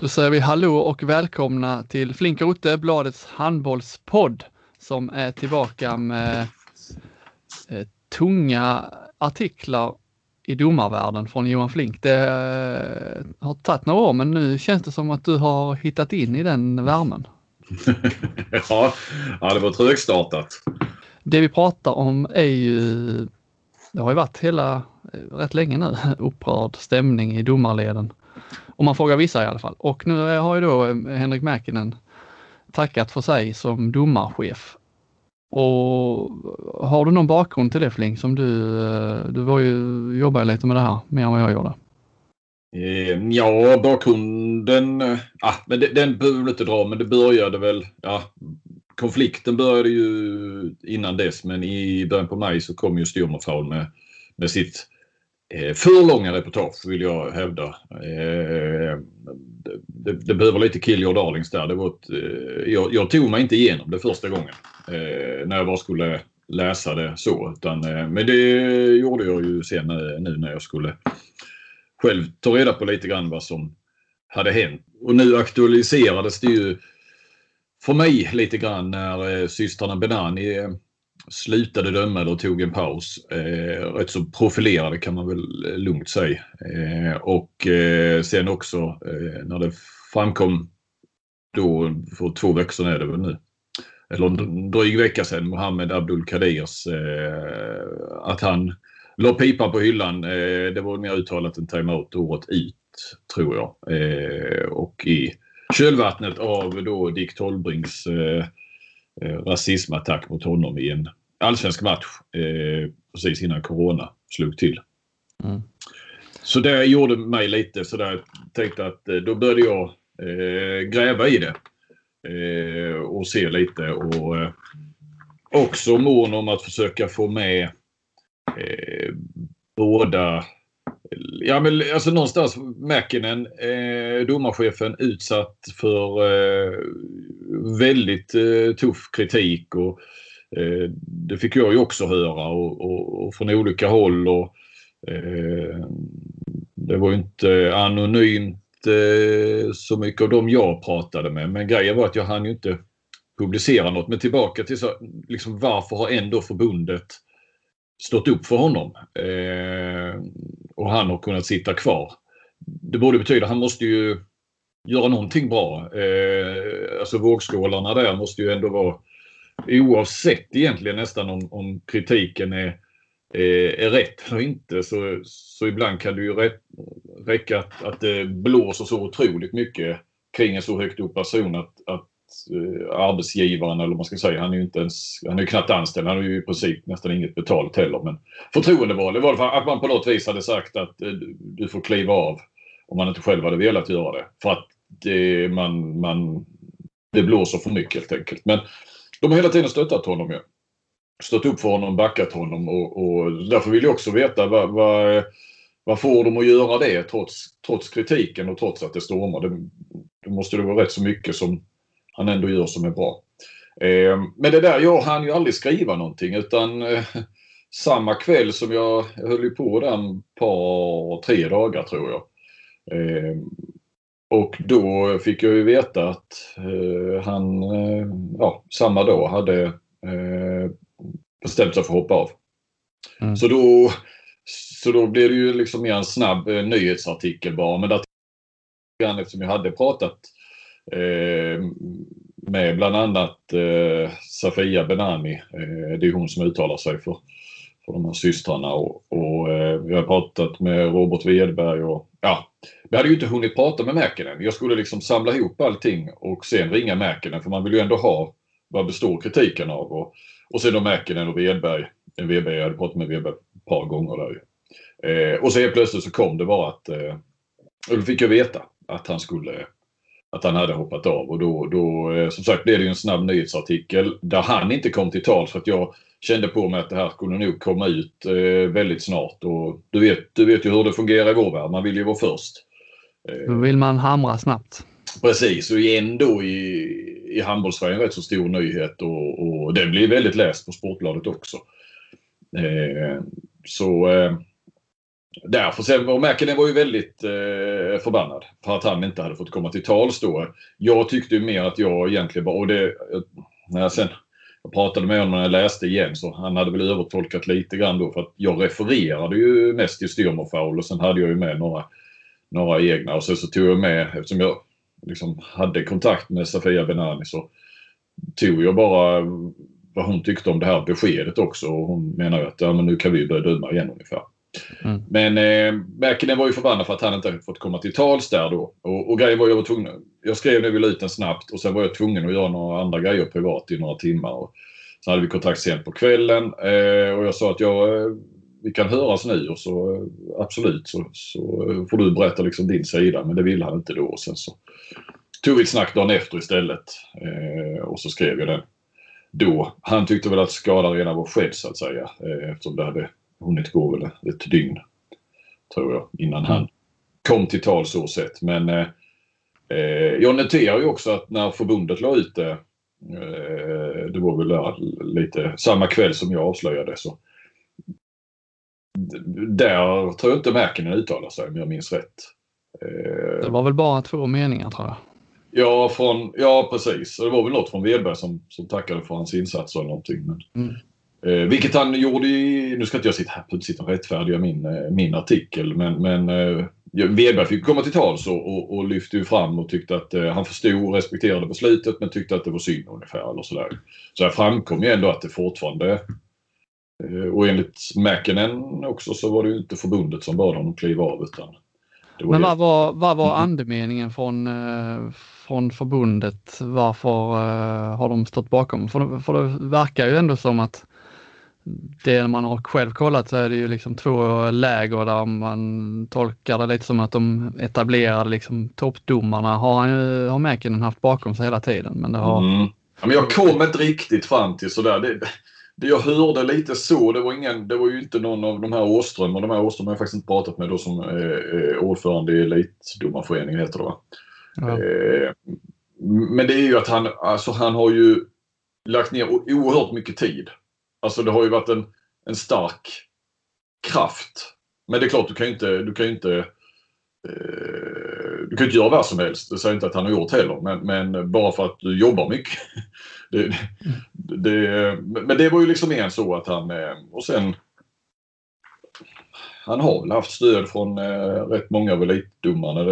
Då säger vi hallå och välkomna till Flink Otte, bladets handbollspodd som är tillbaka med eh, tunga artiklar i domarvärlden från Johan Flink. Det eh, har tagit några år men nu känns det som att du har hittat in i den värmen. ja, ja, det var trögstartat. Det vi pratar om är ju, det har ju varit hela, eh, rätt länge nu, upprörd stämning i domarleden. Om man frågar vissa i alla fall. Och nu har ju då eh, Henrik Mäkinen tackat för sig som domarchef. Och har du någon bakgrund till det Fling? som du, eh, du var ju, jobbade lite med det här mer än vad jag gjorde? Ehm, ja, bakgrunden, eh, ah, men den, den behöver vi inte dra, men det började väl, ja, konflikten började ju innan dess, men i början på maj så kom ju Stürmerfraul med, med sitt Eh, Eh, för långa reportage vill jag hävda. Eh, det, det, behöver lite kill your darlings där. Det var ett, eh, jag, jag, tog mig inte igenom det första gången. när jag bara skulle läsa det så. Utan, men det gjorde jag ju sen nu när jag skulle själv ta reda på lite grann vad som hade hänt. Och nu aktualiserades det ju för mig lite grann när systrarna Benani slutade döma eller tog en paus. Eh, rätt så profilerade kan man väl eh, lugnt säga. Eh, och eh, sen också eh, när det framkom då för två veckor sedan är det väl nu. Eller en dryg vecka sedan, Mohammed Abdul Kadirs, eh, att han la pipan på hyllan. Eh, det var mer uttalat en timeout året ut, tror jag. Eh, och i kölvattnet av då Dick Tolbrings rasismattack mot honom i en allsvensk match eh, precis innan Corona slog till. Mm. Så det gjorde mig lite sådär, jag tänkte att eh, då började jag eh, gräva i det. Eh, och se lite och eh, också mån om att försöka få med eh, båda Ja men alltså någonstans Mäkinen, eh, domarchefen utsatt för eh, väldigt eh, tuff kritik och Eh, det fick jag ju också höra och, och, och från olika håll. Och, eh, det var ju inte anonymt eh, så mycket av dem jag pratade med. Men grejen var att jag hann ju inte publicera något. Men tillbaka till så, liksom, varför har ändå förbundet stått upp för honom? Eh, och han har kunnat sitta kvar. Det borde betyda att han måste ju göra någonting bra. Eh, alltså vågskålarna där måste ju ändå vara oavsett egentligen nästan om, om kritiken är, eh, är rätt eller inte så, så ibland kan det ju rätt, räcka att, att det blåser så otroligt mycket kring en så högt upp person att, att Eh, arbetsgivaren, eller vad man ska säga, han är ju inte ens, han är knappt anställd, han har ju i princip nästan inget betalt heller. Men förtroendevald, det var för att man på något vis hade sagt att eh, du får kliva av om man inte själv hade velat göra det. För att det, man, man, det blåser för mycket helt enkelt. Men de har hela tiden stöttat honom. Ja. Stött upp för honom, backat honom och, och därför vill jag också veta vad, vad, vad får de att göra det trots, trots kritiken och trots att det stormar. Det, det måste det vara rätt så mycket som han ändå gör som är bra. Eh, men det där, jag hann ju aldrig skriva någonting utan eh, samma kväll som jag, jag höll på där ett par, tre dagar tror jag. Eh, och då fick jag ju veta att han ja, samma dag hade bestämt sig för att hoppa av. Mm. Så, då, så då blev det ju liksom mer en snabb nyhetsartikel bara. Men där, eftersom jag hade pratat Eh, med bland annat eh, Safia Benami. Eh, det är hon som uttalar sig för, för de här systrarna. Och, och eh, vi har pratat med Robert Wedberg och ja, vi hade ju inte hunnit prata med Mäkinen. Jag skulle liksom samla ihop allting och sen ringa Mäkinen för man vill ju ändå ha vad består kritiken av. Och, och sen då Mäkinen och Wedberg. Eh, Wedberg, jag hade pratat med Wedberg ett par gånger där eh, Och så helt plötsligt så kom det bara att, eh, och då fick jag veta att han skulle att han hade hoppat av och då, då eh, som sagt blev det en snabb nyhetsartikel där han inte kom till tal för att jag kände på mig att det här skulle nog komma ut eh, väldigt snart. Och du, vet, du vet ju hur det fungerar i vår värld. Man vill ju vara först. Eh, då vill man hamra snabbt. Precis, och ändå i, i handbollssverige en rätt så stor nyhet och, och den blir väldigt läst på Sportbladet också. Eh, så, eh, därför sen, och Mäkinen var ju väldigt eh, förbannad för att han inte hade fått komma till tals då. Jag tyckte ju mer att jag egentligen bara... och det, när jag sen jag pratade med honom när jag läste igen så han hade väl övertolkat lite grann då för att jag refererade ju mest till styrmerfoul och sen hade jag ju med några, några egna och sen så tog jag med, eftersom jag liksom hade kontakt med Safia Benani så tog jag bara vad hon tyckte om det här beskedet också och hon menar ju att ja, men nu kan vi börja döma igen ungefär. Mm. Men eh, Mäkinen var ju förbannad för att han inte fått komma till tals där då. Och, och grejen var jag var tvungen. Jag skrev nu ut den snabbt och sen var jag tvungen att göra några andra grejer privat i några timmar. Och så hade vi kontakt sent på kvällen eh, och jag sa att jag, eh, vi kan höras nu och så eh, absolut så, så eh, får du berätta liksom din sida. Men det ville han inte då. Och sen så tog vi ett snack dagen efter istället eh, och så skrev jag den då. Han tyckte väl att skadan redan var skedd så att säga eh, eftersom det hade hunnit gå väl ett dygn, tror jag, innan han kom till tal så sett. Men eh, eh, jag noterar ju också att när förbundet la ut det, eh, det var väl där lite samma kväll som jag avslöjade, så där tror jag inte Mäkinen uttalar sig om jag minns rätt. Eh, det var väl bara två meningar tror jag. Ja, från, ja precis. Det var väl något från Wedberg som, som tackade för hans insats eller någonting. Men, mm. Eh, vilket han gjorde i, nu ska inte jag sitta här och sitta och rättfärdiga min, eh, min artikel, men, men eh, Wedberg fick komma till tals och, och, och lyfte ju fram och tyckte att eh, han förstod och respekterade beslutet men tyckte att det var synd ungefär. Eller sådär. Så här framkom ju ändå att det fortfarande eh, och enligt Mäkinen också så var det ju inte förbundet som bad honom kliva av utan men vad var, vad var mm. andemeningen från, eh, från förbundet? Varför uh, har de stått bakom? För, för det verkar ju ändå som att det man har själv kollat så är det ju liksom två läger där man tolkar det lite som att de etablerade liksom toppdomarna har, har Mäkinen haft bakom sig hela tiden. Men det har... Mm. Ja, men jag kom inte riktigt fram till sådär. Det, det jag hörde lite så, det var, ingen, det var ju inte någon av de här Åström och de här Åström har jag faktiskt inte pratat med då som är ordförande i Elitdomarföreningen heter det va. Ja. Eh, men det är ju att han, alltså han har ju lagt ner oerhört mycket tid Alltså det har ju varit en, en stark kraft. Men det är klart, du kan ju inte, du kan inte eh, du kan inte göra vad som helst. Det säger inte att han har gjort heller. Men, men bara för att du jobbar mycket. det, det, men det var ju liksom en så att han... Eh, och sen... Han har väl haft stöd från eh, rätt många av elitdomarna.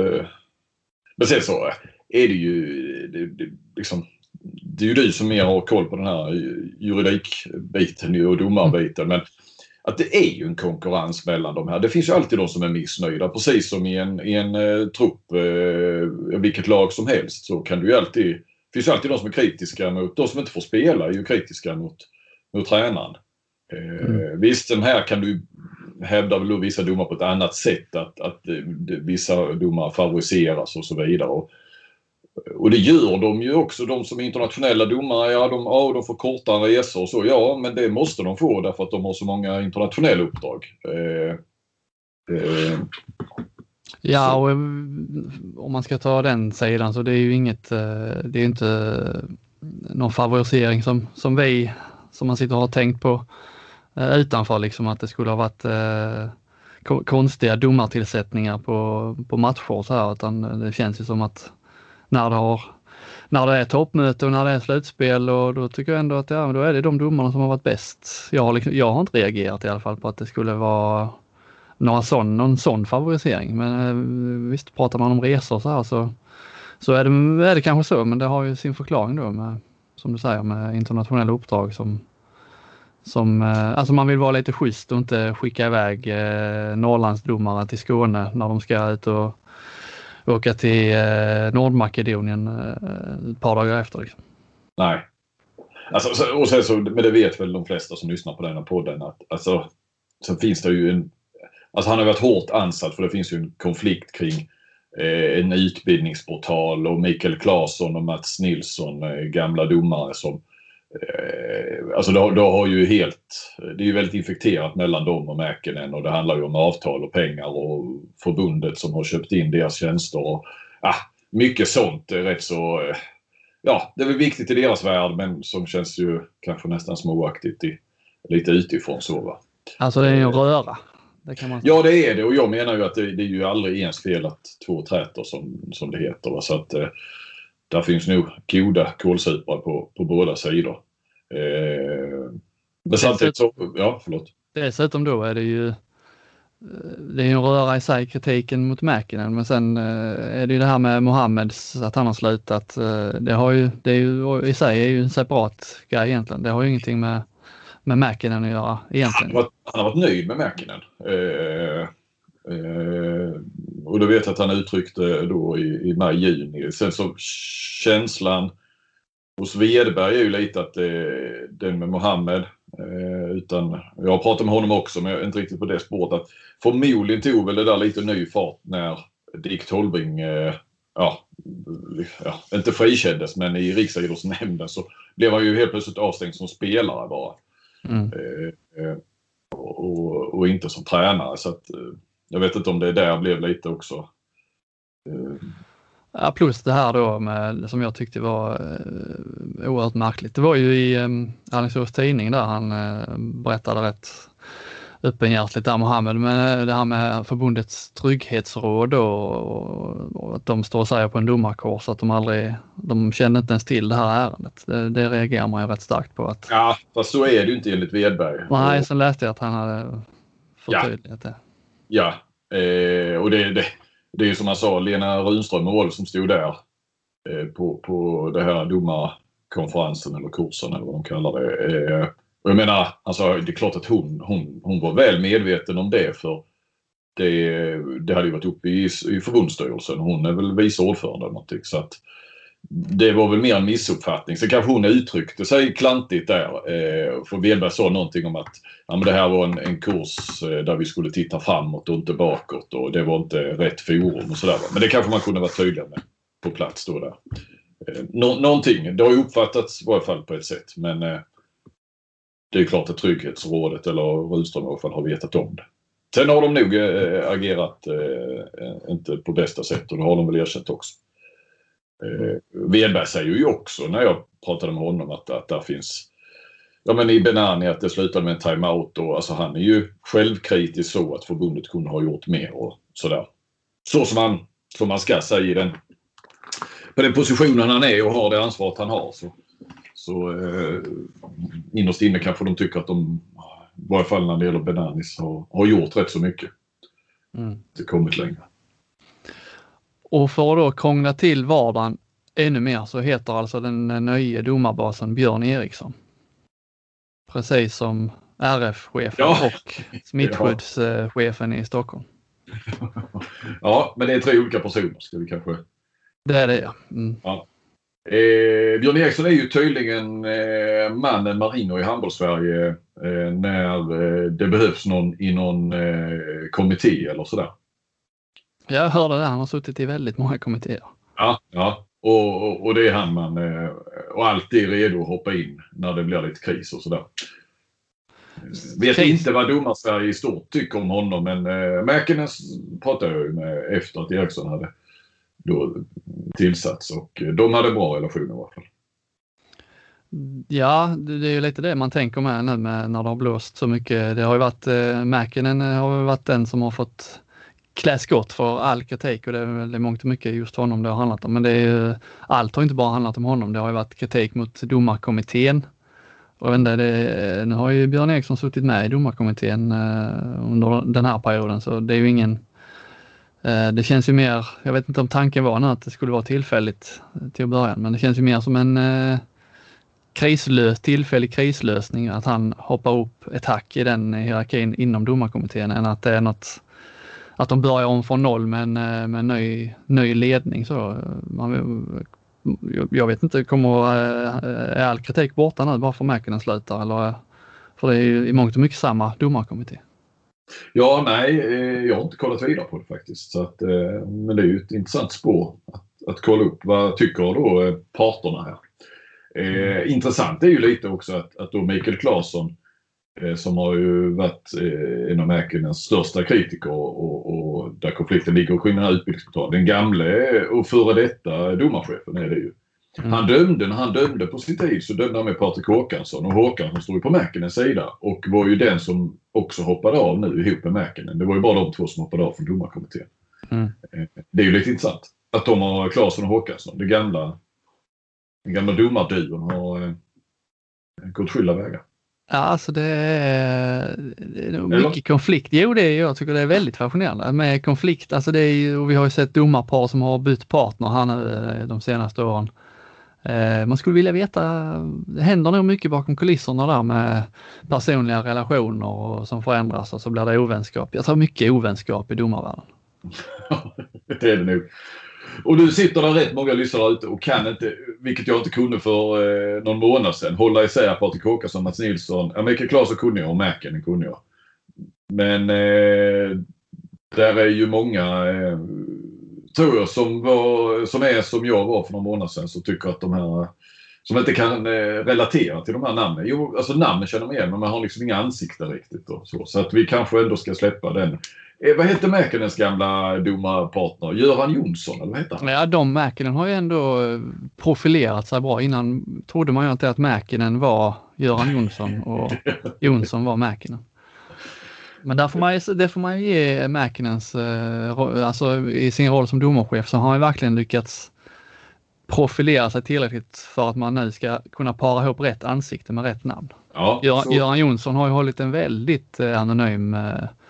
men sen så eh, är det ju... Det, det, liksom, det är ju du som mer har koll på den här juridikbiten och domarbiten. Men att det är ju en konkurrens mellan de här. Det finns ju alltid de som är missnöjda. Precis som i en, i en eh, trupp, eh, vilket lag som helst, så kan du ju alltid... Det finns ju alltid de som är kritiska mot... De som inte får spela är ju kritiska mot, mot tränaren. Eh, mm. Visst, den här kan du hävda vissa domar på ett annat sätt. Att, att eh, vissa domar favoriseras och så vidare. Och och det gör de ju också, de som är internationella domare. Ja, de, ja, de får kortare resor och så. Ja, men det måste de få därför att de har så många internationella uppdrag. Eh, eh, ja, och eh, om man ska ta den sidan så det är ju inget, eh, det är inte någon favorisering som, som vi, som man sitter och har tänkt på utanför liksom att det skulle ha varit eh, konstiga domartillsättningar på, på matcher så här utan det känns ju som att när det, har, när det är toppmöte och när det är slutspel och då tycker jag ändå att ja, då är det de domarna som har varit bäst. Jag har, liksom, jag har inte reagerat i alla fall på att det skulle vara några sån, någon sån favorisering. Men eh, visst, pratar man om resor så här så, så är, det, är det kanske så, men det har ju sin förklaring då med, som du säger, med internationella uppdrag som, som, eh, alltså man vill vara lite schysst och inte skicka iväg eh, Norrlandsdomare till Skåne när de ska ut och åka till eh, Nordmakedonien eh, ett par dagar efter. Liksom. Nej. Alltså, och sen så, men det vet väl de flesta som lyssnar på den här podden att alltså, så finns det ju en... Alltså han har varit hårt ansatt för det finns ju en konflikt kring eh, en utbildningsportal och Mikael Claesson och Mats Nilsson, eh, gamla domare som Eh, alltså det, det har ju helt, det är ju väldigt infekterat mellan dem och Mäkinen och det handlar ju om avtal och pengar och förbundet som har köpt in deras tjänster. Och, ah, mycket sånt är rätt så, eh, ja det är väl viktigt i deras värld men som känns ju kanske nästan småaktigt i, lite utifrån så va. Alltså det är en röra. Det kan man... Ja, det är det och jag menar ju att det, det är ju aldrig ens fel att två träter som, som det heter. Va? Så att eh, där finns nog goda kålsupare på, på båda sidor. Eh, men samtidigt så, ja förlåt. Dessutom då är det ju det är ju en röra i sig kritiken mot Mäkinen men sen eh, är det ju det här med Mohammeds att han har slutat. Eh, det, har ju, det är ju i sig är ju en separat grej egentligen. Det har ju ingenting med, med Mäkinen att göra egentligen. Han har varit, han har varit nöjd med Mäkinen. Eh, eh, och då vet jag att han uttryckte då i, i maj, juni. Sen så känslan hos Wedberg är ju lite att det, den med Mohammed Eh, utan jag har pratat med honom också men jag är inte riktigt på det spåret. Att förmodligen tog väl det där lite ny fart när Dick Tolbring, eh, ja, ja, inte frikändes men i Riksidrottsnämnden så blev han ju helt plötsligt avstängd som spelare bara. Mm. Eh, eh och, och, inte som tränare så att eh, jag vet inte om det är där blev lite också. Eh, Ja, plus det här då med, som jag tyckte var eh, oerhört märkligt. Det var ju i eh, Alingsås tidning där han eh, berättade rätt öppenhjärtligt där Mohammed, men eh, det här med förbundets trygghetsråd och, och, och, att de står och säger på en domarkurs att de aldrig, de kände inte ens till det här ärendet. Det, det reagerar man ju rätt starkt på. Att, ja, fast så är det ju inte enligt Wedberg. Nej, sen läste jag att han hade förtydligat ja. det. Ja, eh, och det, det det är ju som man sa, Lena Runström var det som stod där eh, på, på det här domarkonferensen eller kursen eller vad de kallar det. Eh, och jag menar, alltså, det är klart att hon, hon, hon var väl medveten om det för det, det hade ju varit uppe i, i förbundsstyrelsen. Hon är väl vice ordförande eller någonting. Så att, det var väl mer en missuppfattning. Så kanske hon uttryckte sig klantigt där. Eh, för Wedberg sa någonting om att ja, men det här var en, en kurs eh, där vi skulle titta framåt och inte bakåt och det var inte rätt forum och sådär. Men det kanske man kunde vara tydlig med på plats då där. Eh, nå någonting. Det har ju uppfattats i varje fall på ett sätt men det är klart att Trygghetsrådet eller Rudström i alla fall har vetat om det. Sen har de nog agerat inte på bästa sätt och det har de väl erkänt också. Eh, Wedberg säger ju också när jag pratade med honom att, att där finns Ja men i Benani att det slutade med en timeout och alltså han är ju självkritisk så att förbundet kunde ha gjort mer och sådär. Så som man, som man ska säga i den, på den positionen han är och har det ansvaret han har. Så, så eh, innerst inne kanske de tycker att de, i varje fall när det gäller Benanis, har, har gjort rätt så mycket. Mm. Det kommit längre. Och för att då krångla till vardagen ännu mer så heter alltså den nya domarbasen Björn Eriksson. Precis som RF-chefen ja. och smittskyddschefen i Stockholm. Ja, men det är tre olika personer ska vi kanske... Det är det ja. Mm. ja. Eh, Björn Eriksson är ju tydligen eh, mannen Marino i handbollssverige eh, när eh, det behövs någon i någon eh, kommitté eller sådär. Jag hörde det, han har suttit i väldigt många kommittéer. Ja, ja. Och, och, och, det är han man eh, och alltid redo att hoppa in när det blir lite kris och sådär. Vet kris. inte vad domarsverige i stort tycker om honom men äh, Mäkinen pratade jag ju med efter att Eriksson hade då tillsatts och de hade bra relation i alla fall. Ja, det är ju lite det man tänker med nu med när det har blåst så mycket. Det har ju varit, eh, Mäkinen har varit den som har fått klä skott för all kritik och det är väl mångt och mycket just honom det har handlat om. Men det är ju, allt har inte bara handlat om honom. Det har ju varit kritik mot domarkommittén. Och inte, det, nu har ju Björn Eriksson suttit med i domarkommittén eh, under den här perioden så det är ju ingen eh, det känns ju mer, jag vet inte om tanken var nu att det skulle vara tillfälligt eh, till att börja men det känns ju mer som en eh, krislös, tillfällig krislösning att han hoppar upp ett hack i den hierarkin inom domarkommittén än att det är något att de börjar om från noll med en, eh, med en ny, ny ledning. Så eh, man, jag vet inte, kommer eh, är all kritik borta nu bara för Mäkinen slutar? Eller, för det är ju i mångt och mycket samma domarkommitté. Ja, nej, jag har inte kollat vidare på det faktiskt. Så att, men det är ju ett intressant spår att, att kolla upp. Vad tycker då parterna här? Eh, intressant är ju lite också att, att då Mikael Claesson Eh, som har ju varit eh, en av Mäkinens största kritiker och, och, där konflikten ligger och skillnaden utbildningsportal. Den gamle och före detta domarchefen är det ju. Mm. Han dömde, när han dömde på sin tid så dömde han med Patrik Håkansson och Håkansson stod ju på Mäkinens sida och var ju den som också hoppade av nu ihop med Mäkinen. Det var ju bara de två som hoppade av från domarkommittén. Mm. Eh, det är ju lite intressant att de har Claesson och Håkansson, det gamla, den gamla domarduon har eh, gått skilda vägar. Ja, alltså det är, det är mycket Eller? konflikt. Jo, det är, jag tycker det är väldigt fascinerande med konflikt. Alltså det är, och vi har ju sett domarpar som har bytt partner här nu eh, de senaste åren. Eh, man skulle vilja veta, det händer nog mycket bakom kulisserna där med personliga relationer och som förändras och så blir det ovänskap. Jag tror mycket ovänskap i domarvärlden. det är det nog. Och nu sitter det rätt många lyssnare ute och kan inte, vilket jag inte kunde för eh, någon månad sedan, hålla isär Patrik Håkansson, Mats Nilsson. Ja, Mikael Claesson kunde jag och Mäkinen kunde jag. Men eh, där är ju många, eh, tror jag, som, var, som är som jag var för någon månad sedan, som tycker att de här som inte kan eh, relatera till de här namnen. Jo, alltså namnen känner man igen men man har liksom inga ansikten riktigt. Och så. så att vi kanske ändå ska släppa den Eh, vad hette Mäkinens gamla domarpartner? Göran Jonsson, eller vad hette han? Ja, de Mäkinen har ju ändå eh, profilerat sig bra. Innan trodde man ju inte att Mäkinen var Göran Jonsson och Jonsson var Mäkinen. Men där får man, det får man ju ge Mäkinens, eh, alltså i sin roll som domarchef så har han verkligen lyckats profilera sig tillräckligt för att man nu ska kunna para ihop rätt ansikte med rätt namn. Ja, Göran, Göran Jonsson har ju hållit en väldigt anonym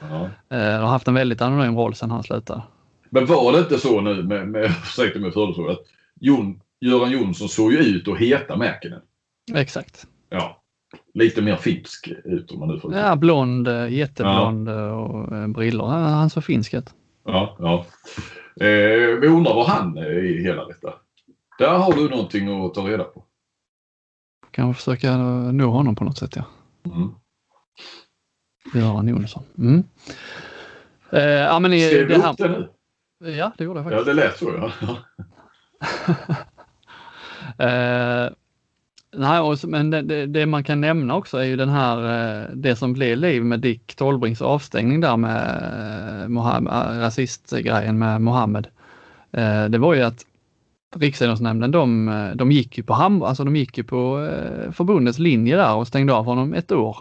Ja. Eh, har haft en väldigt anonym roll sedan han slutade. Men var det inte så nu med, med ursäkta mig för att Jon, Göran Jonsson såg ju ut att heta Mäkinen? Exakt. Ja. Lite mer finsk ut om man nu får Ja, blond, eh, jätteblond ja. och eh, brillor. Han såg finsk ut. Ja, ja. Eh, vi undrar var han är i hela detta. Där har du någonting att ta reda på. Kanske försöka nå honom på något sätt ja. Mm. Göran Jonsson. Mm. Eh, ja, men i, Skrev du upp det nu? Ja, det gjorde jag faktiskt. Ja, det lät så ja. eh, nej, och, men det, det, det, man kan nämna också är ju den här, eh, det som blev liv med Dick Tolbrings avstängning där med eh, eh, rasistgrejen med Mohammed. Eh, det var ju att Riksidrottsnämnden de, de gick ju på, ham, alltså de gick ju på förbundets linje där och stängde av honom ett år.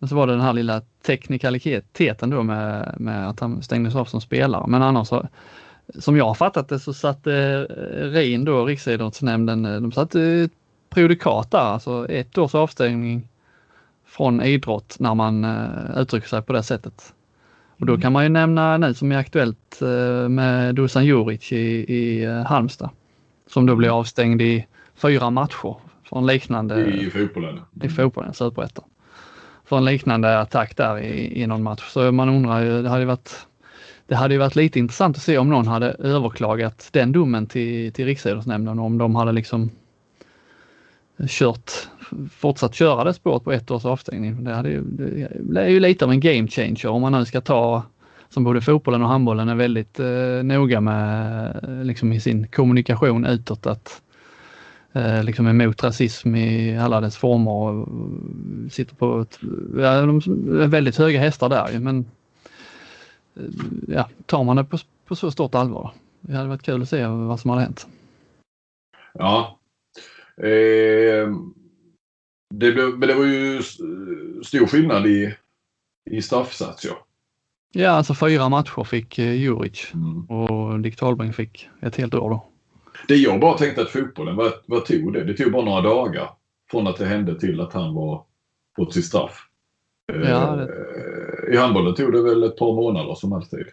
Men så var det den här lilla teknikaliteten då med, med att han stängdes av som spelare. Men annars så, som jag har fattat det så satte eh, RIN då, Riksidrottsnämnden, eh, de satte prejudikat där, alltså ett års avstängning från idrott när man uttrycker sig på det sättet. Och då mm. kan man ju nämna nu som är aktuellt med Dusan Juric i, i Halmstad som då blir avstängd i fyra matcher från liknande... I fotbollen? I fotbollen, superettan för en liknande attack där i, i någon match. Så man undrar ju, det hade varit det hade ju varit lite intressant att se om någon hade överklagat den domen till, till Riksidrottsnämnden om de hade liksom kört, fortsatt köra det spåret på ett års avstängning. Det, hade ju, det är ju lite av en game changer om man nu ska ta, som både fotbollen och handbollen är väldigt eh, noga med eh, liksom i sin kommunikation utåt att eh, liksom emot rasism i alla dess former och sitter på ett, ja, de är väldigt höga hästar där men eh, ja, tar man det på, på så stort allvar. Det hade varit kul att se vad som hade hänt. Ja. Eh, det, men det var ju stor skillnad i, i straffsats ja. Ja, alltså fyra matcher fick eh, Juric mm. och Dick Talbring fick ett helt år då. Det jag bara tänkte att fotbollen, vad, vad tog det? Det tog bara några dagar från att det hände till att han var fått sitt straff. Ja, det... Eh, I handbollen tog det väl ett par månader som alltid.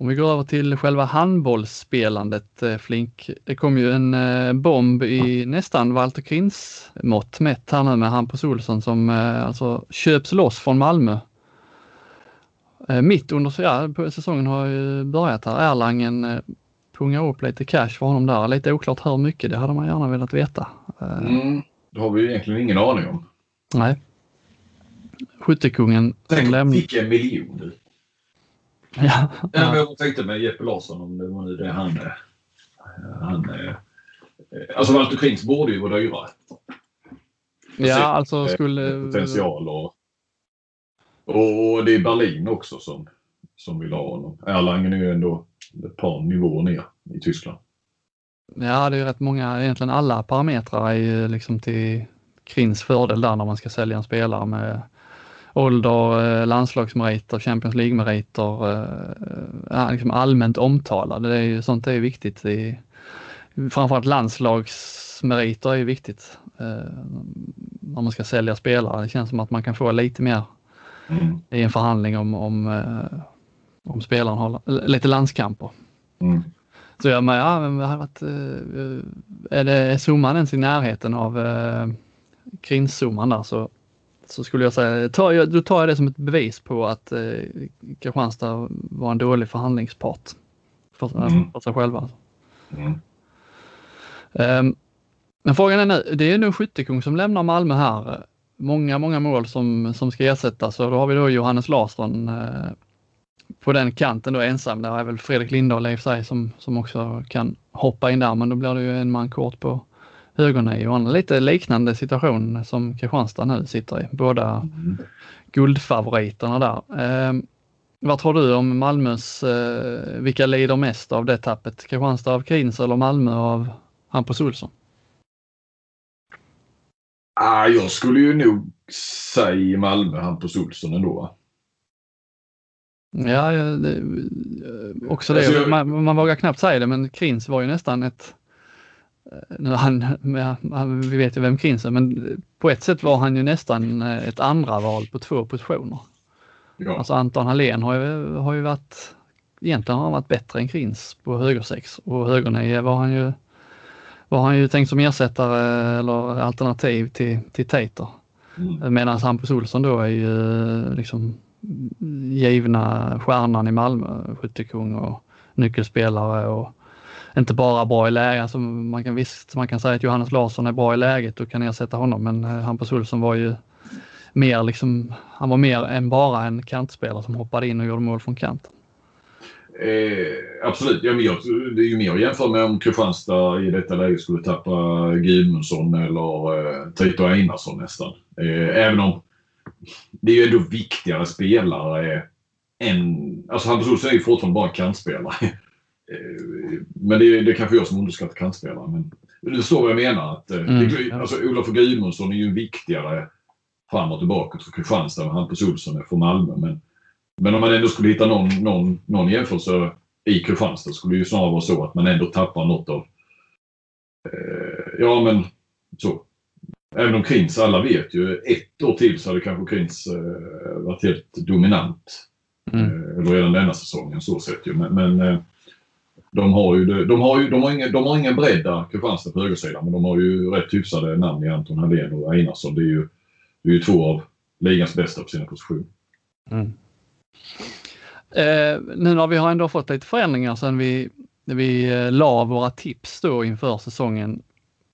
Om vi går över till själva handbollsspelandet eh, Flink. Det kom ju en eh, bomb i nästan Walter Krins mått mätt här nu med Hampus Olsson som alltså köps loss från Malmö Eh, mitt under ja, säsongen har ju börjat här. Erlangen eh, pungar upp lite cash för honom där. Lite oklart hur mycket, det hade man gärna velat veta. Eh, mm, det har vi ju egentligen ingen aning om. Nej. Skyttekungen Tänk lämnar... fick en miljon Ja. ja. Jag tänkte med Jeppe Larsson om det var nu det han... han alltså Walter Krings borde ju vara dyrare. Ja, alltså skulle... Potential och och det är Berlin också som som vill ha honom. Erlangen är ju ändå ett par nivåer ner i Tyskland. Ja, det är rätt många, egentligen alla parametrar är ju liksom till Krins fördel där när man ska sälja en spelare med ålder, eh, landslagsmeriter, Champions League-meriter, eh, liksom allmänt omtalade. Det är ju, sånt är viktigt. I, framförallt landslagsmeriter är ju viktigt eh, när man ska sälja spelare. Det känns som att man kan få lite mer mm. i en förhandling om, om, om spelaren har lite landskamper. Mm. Så jag med, ja, men varit, är det summan ens i närheten av eh, där så så skulle jag säga, då tar jag det som ett bevis på att eh, Kristianstad var en dålig förhandlingspart för, mm. för sig själva. Mm. Um, men frågan är nu, det är nu Skyttekung som lämnar Malmö här. Många, många mål som, som ska ersättas och då har vi då Johannes Larsson eh, på den kanten då ensam. Där är väl Fredrik Lindahl i och för sig som, som också kan hoppa in där, men då blir det ju en man kort på, högernian. Lite liknande situation som Kristianstad nu sitter i. Båda mm. guldfavoriterna där. Eh, vad tror du om Malmös, eh, vilka lider mest av det tappet? Kristianstad av Krins eller Malmö av Hampus Olsson? Ah, jag skulle ju nog säga Malmö, Hampus Olsson ändå. Ja, det, också det. Alltså jag... man, man vågar knappt säga det, men Krins var ju nästan ett han, han, vi vet ju vem Krins är, men på ett sätt var han ju nästan eh, ett andra val på två positioner. Ja. Alltså Anton Hallén har ju, har ju varit, egentligen har han varit bättre än Krins på högersex och högernio var han ju, var han ju tänkt som ersättare eller alternativ till, till Tater. Mm. Medan Hampus Olsson då är ju liksom givna stjärnan i Malmö, skyttekung och nyckelspelare och inte bara bra i läget. Alltså man kan visst man kan säga att Johannes Larsson är bra i läget och kan ersätta honom, men eh, Hampus Olsson var ju mer liksom, han var mer än bara en kantspelare som hoppade in och gjorde mål från kanten. Eh, absolut, ja, men jag, det är ju mer att jämföra med om Kristianstad i detta läge skulle tappa Gudmundsson eller eh, Tito Einarsson nästan. Eh, även om det är ju ändå viktigare spelare än... Alltså Hampus Olsson är ju fortfarande bara kantspelare. Eh, men det, det är kanske jag som underskattar kantspelare. Men du förstår vad jag menar. Att, eh, mm. det, alltså, Olof Gudmundsson är ju viktigare framåt och bakåt för Kristianstad än Hampus Olsson är för Malmö. Men, men om man ändå skulle hitta någon, någon, någon jämförelse i Kristianstad skulle det ju snarare vara så att man ändå tappar något av... Eh, ja men så. Även om Krins, alla vet ju, ett år till så hade kanske Krins eh, varit helt dominant. Mm. Eh, redan denna säsongen så sett ju. Men, men eh, de har ju, de har ju de har ingen, de har ingen bredd där, Kristianstad på högersidan, men de har ju rätt hyfsade namn i Anton Hallén och Einarsson. Det är ju, det är ju två av ligans bästa på sina positioner. Mm. Eh, nu när vi har ändå fått lite förändringar sen vi, vi eh, la våra tips då inför säsongen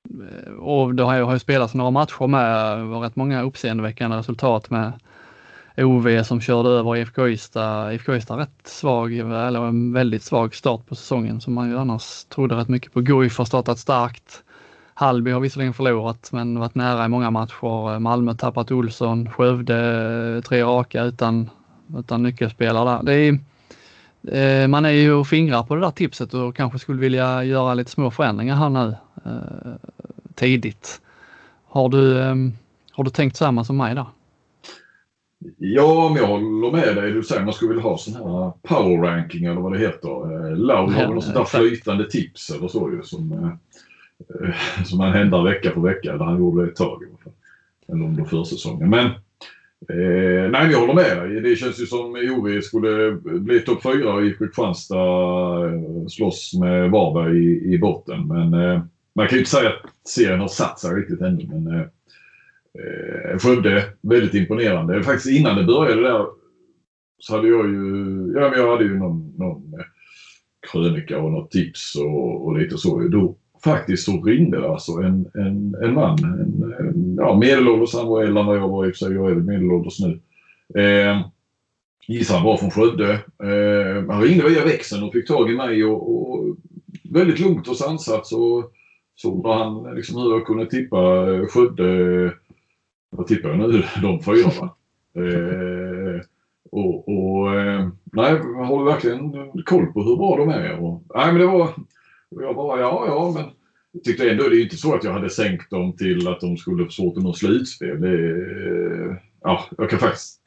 eh, och det har ju, spelats några matcher med, rätt många uppseendeväckande resultat med OV som körde över IFK Ystad. IFK Ystad rätt svag, eller en väldigt svag start på säsongen som man ju annars trodde rätt mycket på. Guif har startat starkt. Hallby har visserligen förlorat men varit nära i många matcher. Malmö tappat Olsson, Skövde eh, tre raka utan, utan nyckelspelare där. Det är, eh, man är ju och fingrar på det där tipset och kanske skulle vilja göra lite små förändringar här nu eh, tidigt. Har du, eh, har du tänkt samma som mig där? Ja, men jag håller med dig. Du säger man skulle vilja ha sån här power ranking eller vad det heter. Eh, Laul har väl sånt där flytande tips eller så ju som, eh, som han händer vecka för vecka. Eller han gjorde det ett tag i alla fall. Eller under försäsongen. Men eh, nej, jag håller med dig. Det känns ju som OV skulle bli topp fyra i Kristianstad eh, slåss med Varberg i, i botten. Men eh, man kan ju inte säga att serien har satt sig riktigt ännu. Men, eh, Skövde, väldigt imponerande. Faktiskt innan det började där så hade jag ju, ja, men jag hade ju någon, någon eh, krönika och något tips och, och lite så. Då faktiskt så ringde det alltså en, en, en man, en, en ja, medelålders, han var äldre än vad jag var i och för sig, jag är väl medelålders nu. Eh, gissar han var från Skövde. Eh, han ringde via växeln och fick tag i mig och, och väldigt lugnt och sansat så såg han liksom hur jag kunde tippa Skövde vad tippar jag nu? De fyra va? Eh, Och, och eh, nej, har du verkligen koll på hur bra de är? Och, nej, men det var... Jag bara, ja, ja, men jag tyckte ändå, det är inte så att jag hade sänkt dem till att de skulle få svårt att nå slutspel. Det, ja, jag kan faktiskt...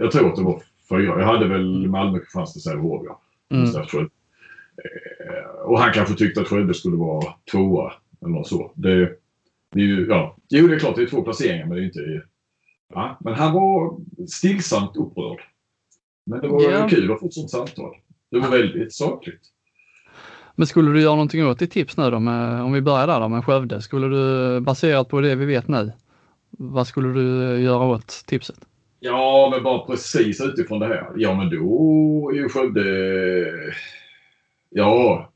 Jag tror att det var fyra. Jag hade väl Malmö, Kristianstad, Sävehof, ja. Mm. Och han kanske tyckte att Skövde skulle vara tvåa eller något så. Det, det är ju, ja, jo, det är klart det är två placeringar men det är inte... Ja, men han var stillsamt upprörd. Men det var yeah. kul att få ett sånt samtal. Det var väldigt sakligt. Men skulle du göra någonting åt ditt tips nu då, med, om vi börjar där då med Skövde? Skulle du, baserat på det vi vet nu, vad skulle du göra åt tipset? Ja, men bara precis utifrån det här. Ja, men då är ju Skövde... Ja,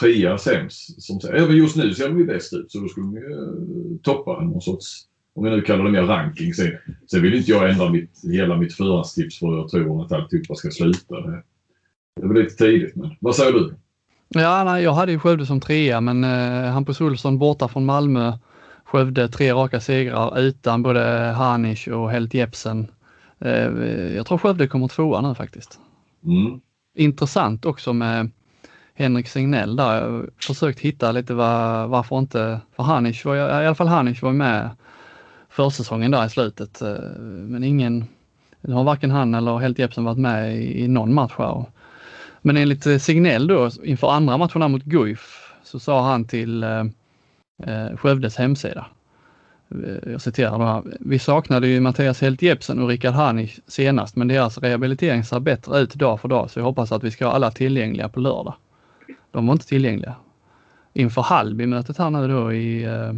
trea sämst. Som, även just nu ser de ju bäst ut så då skulle de ju eh, toppa någon sorts, om jag nu kallar det mer ranking. Sen, sen vill inte jag ändra mitt, hela mitt förhandstips för jag tror att alltihopa ska sluta. Det, väl lite tidigt men vad säger du? Ja, nej, jag hade ju Skövde som trea men eh, Hampus Olsson borta från Malmö. Skövde tre raka segrar utan både Hanisch och Helt Jepsen. Eh, jag tror Skövde kommer tvåa nu faktiskt. Mm. Intressant också med Henrik Signell där. Jag har försökt hitta lite var, varför inte, för Hanisch var, i alla fall Hanisch var med försäsongen där i slutet. Eh, men ingen, nu har varken han eller Helt Jepsen varit med i, i någon match här. Men enligt Signell då inför andra matcherna mot Guif så sa han till eh, eh Skövdes hemsida. Eh, jag citerar då här. Vi saknade ju Mattias Helt Jepsen och Rickard Hanich senast men deras rehabilitering ser bättre ut dag för dag så jag hoppas att vi ska ha alla tillgängliga på lördag. De var inte tillgängliga. Inför Hallby-mötet här nu då i, eh,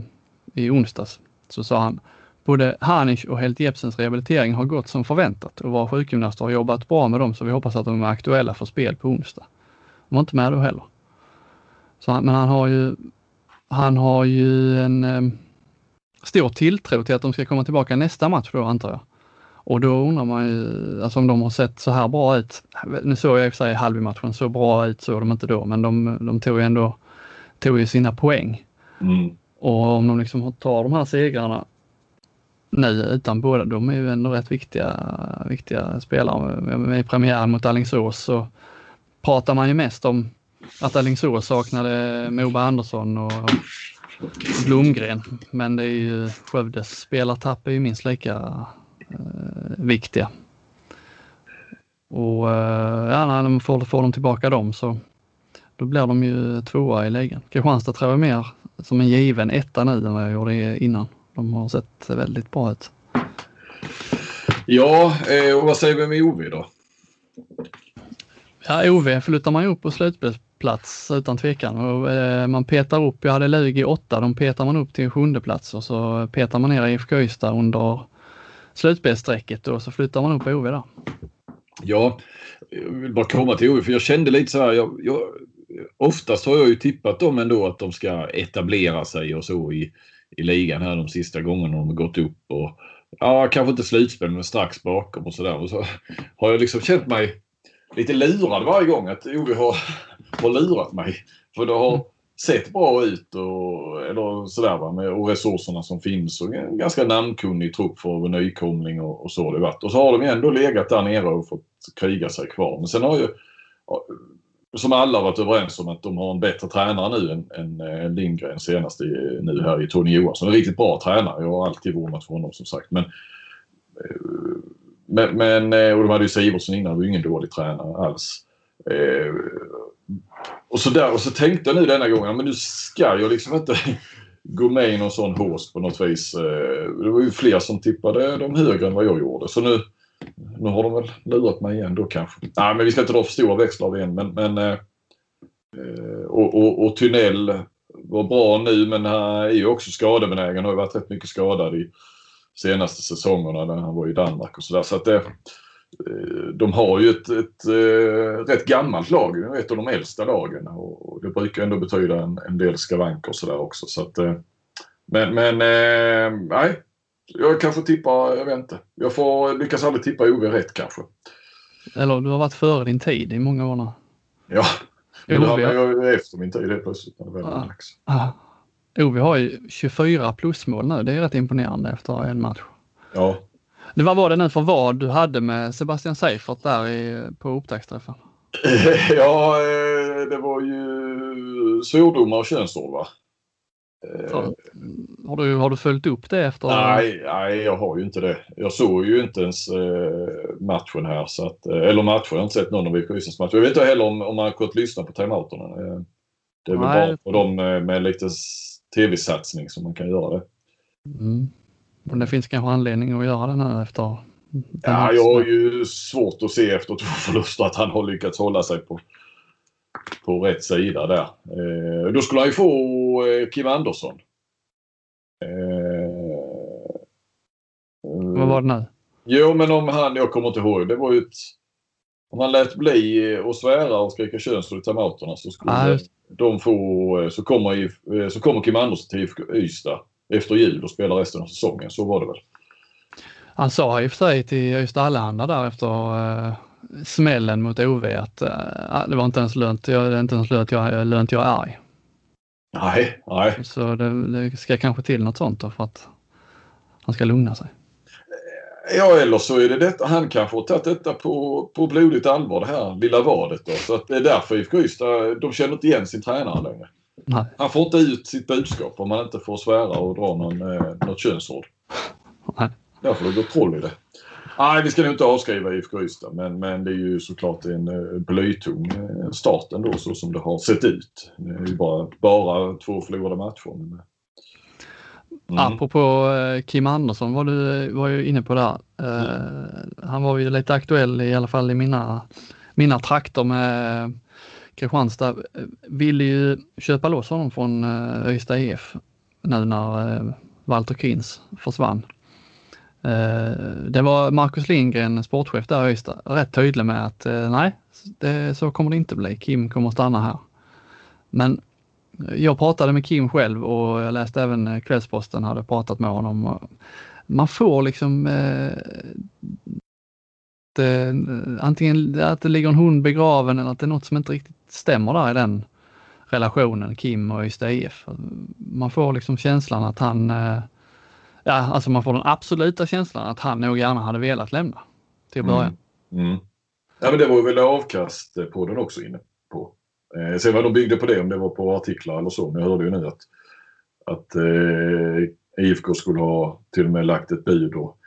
i onsdags så sa han Både Hanisch och Helt Jepsens rehabilitering har gått som förväntat och våra sjukgymnaster har jobbat bra med dem så vi hoppas att de är aktuella för spel på onsdag. De var inte med då heller. Så han, men han har ju, han har ju en eh, stor tilltro till att de ska komma tillbaka nästa match då antar jag. Och då undrar man ju, alltså om de har sett så här bra ut. Nu såg jag i och för sig Halby-matchen, så bra ut såg de inte då, men de, de tog ju ändå tog ju sina poäng. Mm. Och om de liksom tar de här segrarna nu utan båda, de är ju ändå rätt viktiga, viktiga spelare. I premiären mot Alingsås så pratar man ju mest om att Alingsås saknade Moberg Andersson och Blomgren. Men det är ju Skövdes spelartapp är ju minst lika viktiga. Och eh, ja, när de får, får de tillbaka dem så då blir de ju tvåa i ligan. Kristianstad tror jag mer som en given etta nu än vad jag gjorde innan. De har sett väldigt bra ut. Ja, eh, och vad säger vi med OV då? Ja, OV flyttar man ju upp på slutspelsplats utan tvekan. Och, eh, man petar upp, jag hade Lugi 8, de petar man upp till sjunde plats och så petar man ner IFK Ystad under slutspelsstrecket och så flyttar man upp Ove där. Ja, jag vill bara komma till Ove för jag kände lite så här. Jag, jag, oftast har jag ju tippat dem ändå att de ska etablera sig och så i, i ligan här de sista gångerna de har gått upp. Och, ja, kanske inte slutspel men strax bakom och sådär. Och så har jag liksom känt mig lite lurad varje gång att Ove har, har lurat mig. För det har sett bra ut och, eller sådär va, med, och resurserna som finns och en ganska namnkunnig trupp för nykomling och, och så har det varit. Och så har de ändå legat där nere och fått kriga sig kvar. Men sen har ju som alla varit överens om att de har en bättre tränare nu än, än, än Lindgren senast i, nu här i Tony Johansson. En riktigt bra tränare. Jag har alltid vurmat för honom som sagt. Men, eh, men, men eh, och de hade ju Sivertsson innan. Det var ju ingen dålig tränare alls. Och så, där, och så tänkte jag nu denna gången, men nu ska jag liksom inte gå med i någon sån host på något vis. Eh, det var ju fler som tippade dem högre än vad jag gjorde. Så nu, nu har de väl lurat mig igen då kanske. Nej, men vi ska inte dra för stora växlar av en. Men, men, eh, eh, och, och, och Tynell var bra nu men han är ju också skadebenägen. Han har ju varit rätt mycket skadad i senaste säsongerna när han var i Danmark och sådär. Så att det, de har ju ett, ett, ett eh, rätt gammalt lag, ett av de äldsta lagen och det brukar ändå betyda en, en del skavanker och sådär också. Så att, eh, men men nej, jag kanske tippar, jag vet inte. Jag får lyckas aldrig tippa OV rätt kanske. Eller du har varit före din tid i många år nu. Ja, men OV, jag är efter min tid helt plötsligt. När det väl ah, ah. OV har ju 24 plusmål nu. Det är rätt imponerande efter en match. Ja. Det var var det nu för vad du hade med Sebastian Seifert där i, på upptaktsträffen? ja, eh, det var ju svordomar och könsord va? Så, eh, har, du, har du följt upp det efter? Nej, nej, jag har ju inte det. Jag såg ju inte ens eh, matchen här. Så att, eller matchen, jag har inte sett någon av IFK matcher. Jag vet inte heller om, om man har kunnat lyssna på timeouterna. Det är väl bara för dem med lite tv-satsning som man kan göra det. Mm. Men det finns kanske anledning att göra det nu efter Ja, jag har ju svårt att se efter två förluster att han har lyckats hålla sig på, på rätt sida där. Eh, då skulle han ju få eh, Kim Andersson. Eh, Vad var det nu? Jo, men om han, jag kommer inte ihåg, det var ju ett... Om han lät bli att svära och skrika könsord i timeouterna så skulle ah, de få, så kommer, så kommer Kim Andersson till IFK Ystad efter jul och spelar resten av säsongen. Så var det väl. Han sa i och för sig till Ystad Allehanda där efter uh, smällen mot OV att uh, det var inte ens lönt, jag, det är inte ens lönt jag, lönt jag är arg. Nej, nej. Så det, det, ska kanske till något sånt då för att han ska lugna sig. Ja, eller så är det detta. Han kanske har tagit detta på, på blodigt allvar det här lilla vadet då. Så att det är därför IFK Ystad, de känner inte igen sin tränare längre. Nej. Han får inte ut sitt budskap om man inte får svära och dra någon, eh, något könsord. Nej. Därför det går troll i det. Nej, vi ska nog inte avskriva IFK Ystad men, men det är ju såklart en uh, blytung uh, start ändå så som det har sett ut. Det är ju bara, bara två förlorade matcher. Men, Mm. Apropå Kim Andersson var du var ju inne på där. Mm. Han var ju lite aktuell i alla fall i mina, mina trakter med Kristianstad. Eh, Ville ju köpa loss honom från eh, Öysta IF nu när eh, Walter Kins försvann. Det var Marcus Lindgren, sportchef där i Ystad, rätt tydlig med att nej, det, så kommer det inte bli. Kim kommer stanna här. Men jag pratade med Kim själv och jag läste även Kvällsposten hade pratat med honom. Man får liksom eh, det, antingen att det ligger en hund begraven eller att det är något som inte riktigt stämmer där i den relationen, Kim och Ystad IF. Man får liksom känslan att han ja, alltså man får den absoluta känslan att han nog gärna hade velat lämna till att börja. Mm. Mm. Ja, men det var väl avkast på den också inne på. Eh, sen vad de byggde på det, om det var på artiklar eller så, men jag hörde ju nu att, att eh, IFK skulle ha till och med lagt ett bud och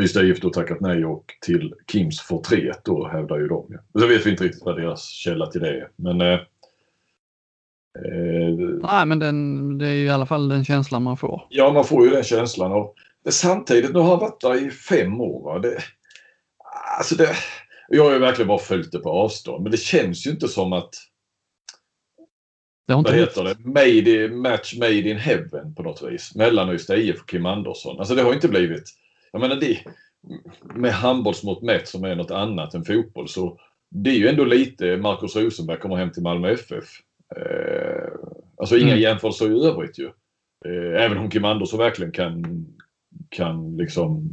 Ystad IF då tackat nej och till Kims förtret då hävdar ju de. Så vet vi inte riktigt vad deras källa till det är. Men eh, Eh, Nej, men den, det är ju i alla fall den känslan man får. Ja, man får ju den känslan. Och, men samtidigt, nu har han varit där i fem år. Va? Det, alltså det, jag har ju verkligen bara följt det på avstånd, men det känns ju inte som att det vad heter det? Made, match made in heaven på något vis. Mellan Ystad IF och Kim Andersson. Alltså det har inte blivit... Jag menar det, med handbollsmått mätt som är något annat än fotboll så det är ju ändå lite Marcus Rosenberg kommer hem till Malmö FF. Eh, alltså inga mm. jämförelser i övrigt ju. Eh, även om Kim Andersson verkligen kan, kan liksom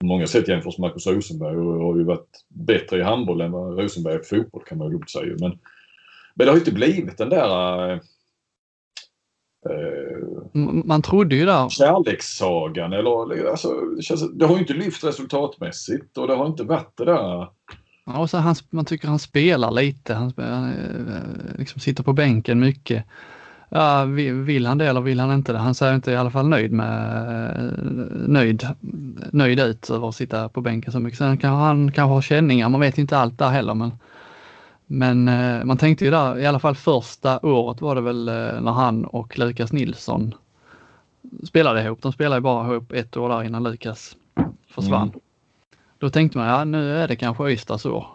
på många sätt jämförs med Marcus Rosenberg och har ju varit bättre i handboll än vad Rosenberg är på fotboll kan man ju lugnt säga. Men, men det har inte blivit den där eh, man trodde ju där. Kärlekssagan eller alltså, det, känns, det har ju inte lyft resultatmässigt och det har inte varit det där Ja, och så han, man tycker han spelar lite, han, han eh, liksom sitter på bänken mycket. Ja, vill han det eller vill han inte det? Han ser inte i alla fall nöjd med nöjd, nöjd ut över att sitta på bänken så mycket. Sen kan han kanske ha känningar, man vet inte allt där heller. Men, men eh, man tänkte ju där, i alla fall första året var det väl eh, när han och Lukas Nilsson spelade ihop. De spelade bara ihop ett år där innan Lukas försvann. Mm. Då tänkte man, ja nu är det kanske Ystad så.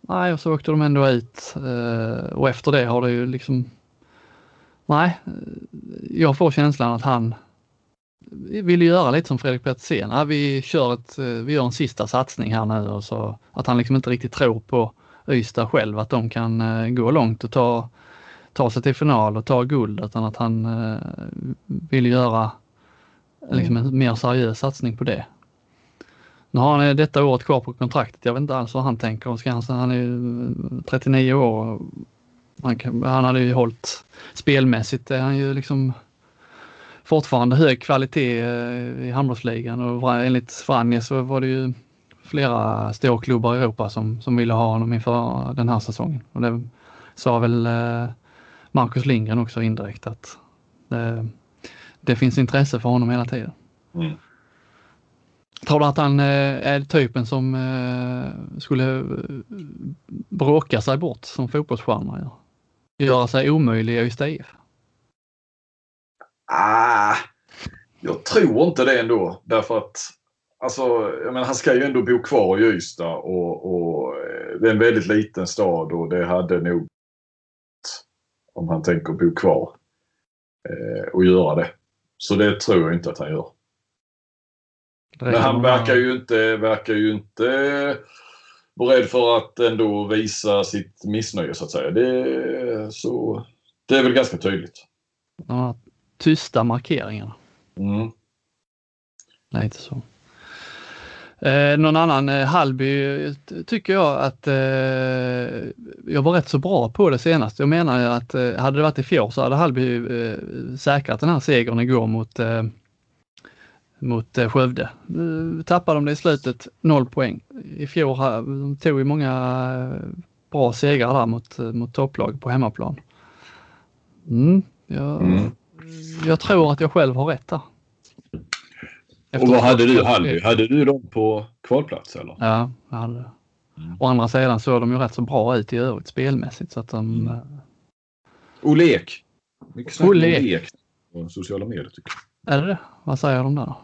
Nej, och så åkte de ändå ut eh, och efter det har det ju liksom... Nej, jag får känslan att han vill göra lite som Fredrik Petersen. Ja, vi, kör ett, vi gör en sista satsning här nu och så att han liksom inte riktigt tror på Ystad själv att de kan uh, gå långt och ta, ta sig till final och ta guld utan att han uh, vill göra liksom en mer seriös satsning på det. Nu har han detta året kvar på kontraktet. Jag vet inte alls vad han tänker. Ska han, han är ju 39 år. Han, kan, han hade ju hållit spelmässigt. Är han ju liksom fortfarande hög kvalitet i handbollsligan och enligt Franje så var det ju flera storklubbar i Europa som, som ville ha honom inför den här säsongen. Och det sa väl Marcus Lindgren också indirekt att det, det finns intresse för honom hela tiden. Mm. Tror du att han eh, är typen som eh, skulle eh, bråka sig bort som fotbollsstjärna gör? Göra sig omöjlig i IF? Ah, jag tror inte det ändå. Därför att alltså, jag menar, han ska ju ändå bo kvar i Ystad och, och det är en väldigt liten stad och det hade nog om han tänker bo kvar eh, och göra det. Så det tror jag inte att han gör. Men han verkar ju inte, verkar ju inte rädd för att ändå visa sitt missnöje så att säga. Det, så, det är väl ganska tydligt. De tysta markeringarna. Mm. Lite så. Eh, någon annan, eh, Hallby tycker jag att eh, jag var rätt så bra på det senast. Jag menar att eh, hade det varit i fjol så hade Hallby eh, säkrat den här segern igår mot, eh, mot eh, Skövde. Nu tappade de det i slutet, noll poäng. I fjol de tog vi många eh, bra segrar där mot, mot topplag på hemmaplan. Mm, jag, mm. jag tror att jag själv har rätt där. Efter och vad hade du? Hallby? Hade du dem på kvalplats eller? Ja, jag hade det. Mm. Å andra sidan såg de ju rätt så bra ut i övrigt spelmässigt så att de... Mm. Eh, Olle Ek. Mycket snack Olle Ek på sociala medier tycker jag. Är det det? Vad säger de där?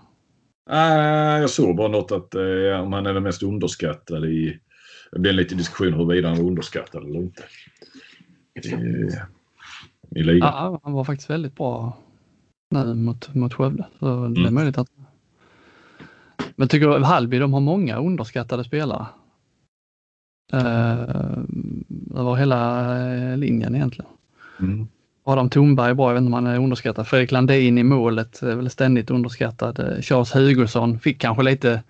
Uh, jag såg bara något att uh, om han är den mest underskattade i... Det blev en liten diskussion huruvida han var underskattad eller inte. I, i ligan. Ja, han var faktiskt väldigt bra nu mot, mot Skövde. Så mm. det är mm. möjligt att men tycker du Hallby, de har många underskattade spelare? Uh, över hela eh, linjen egentligen. Mm. Adam Thornberg är bra, jag vet inte om han är underskattad. Fredrik Landin i målet är väl ständigt underskattad. Eh, Charles Hugosson fick kanske lite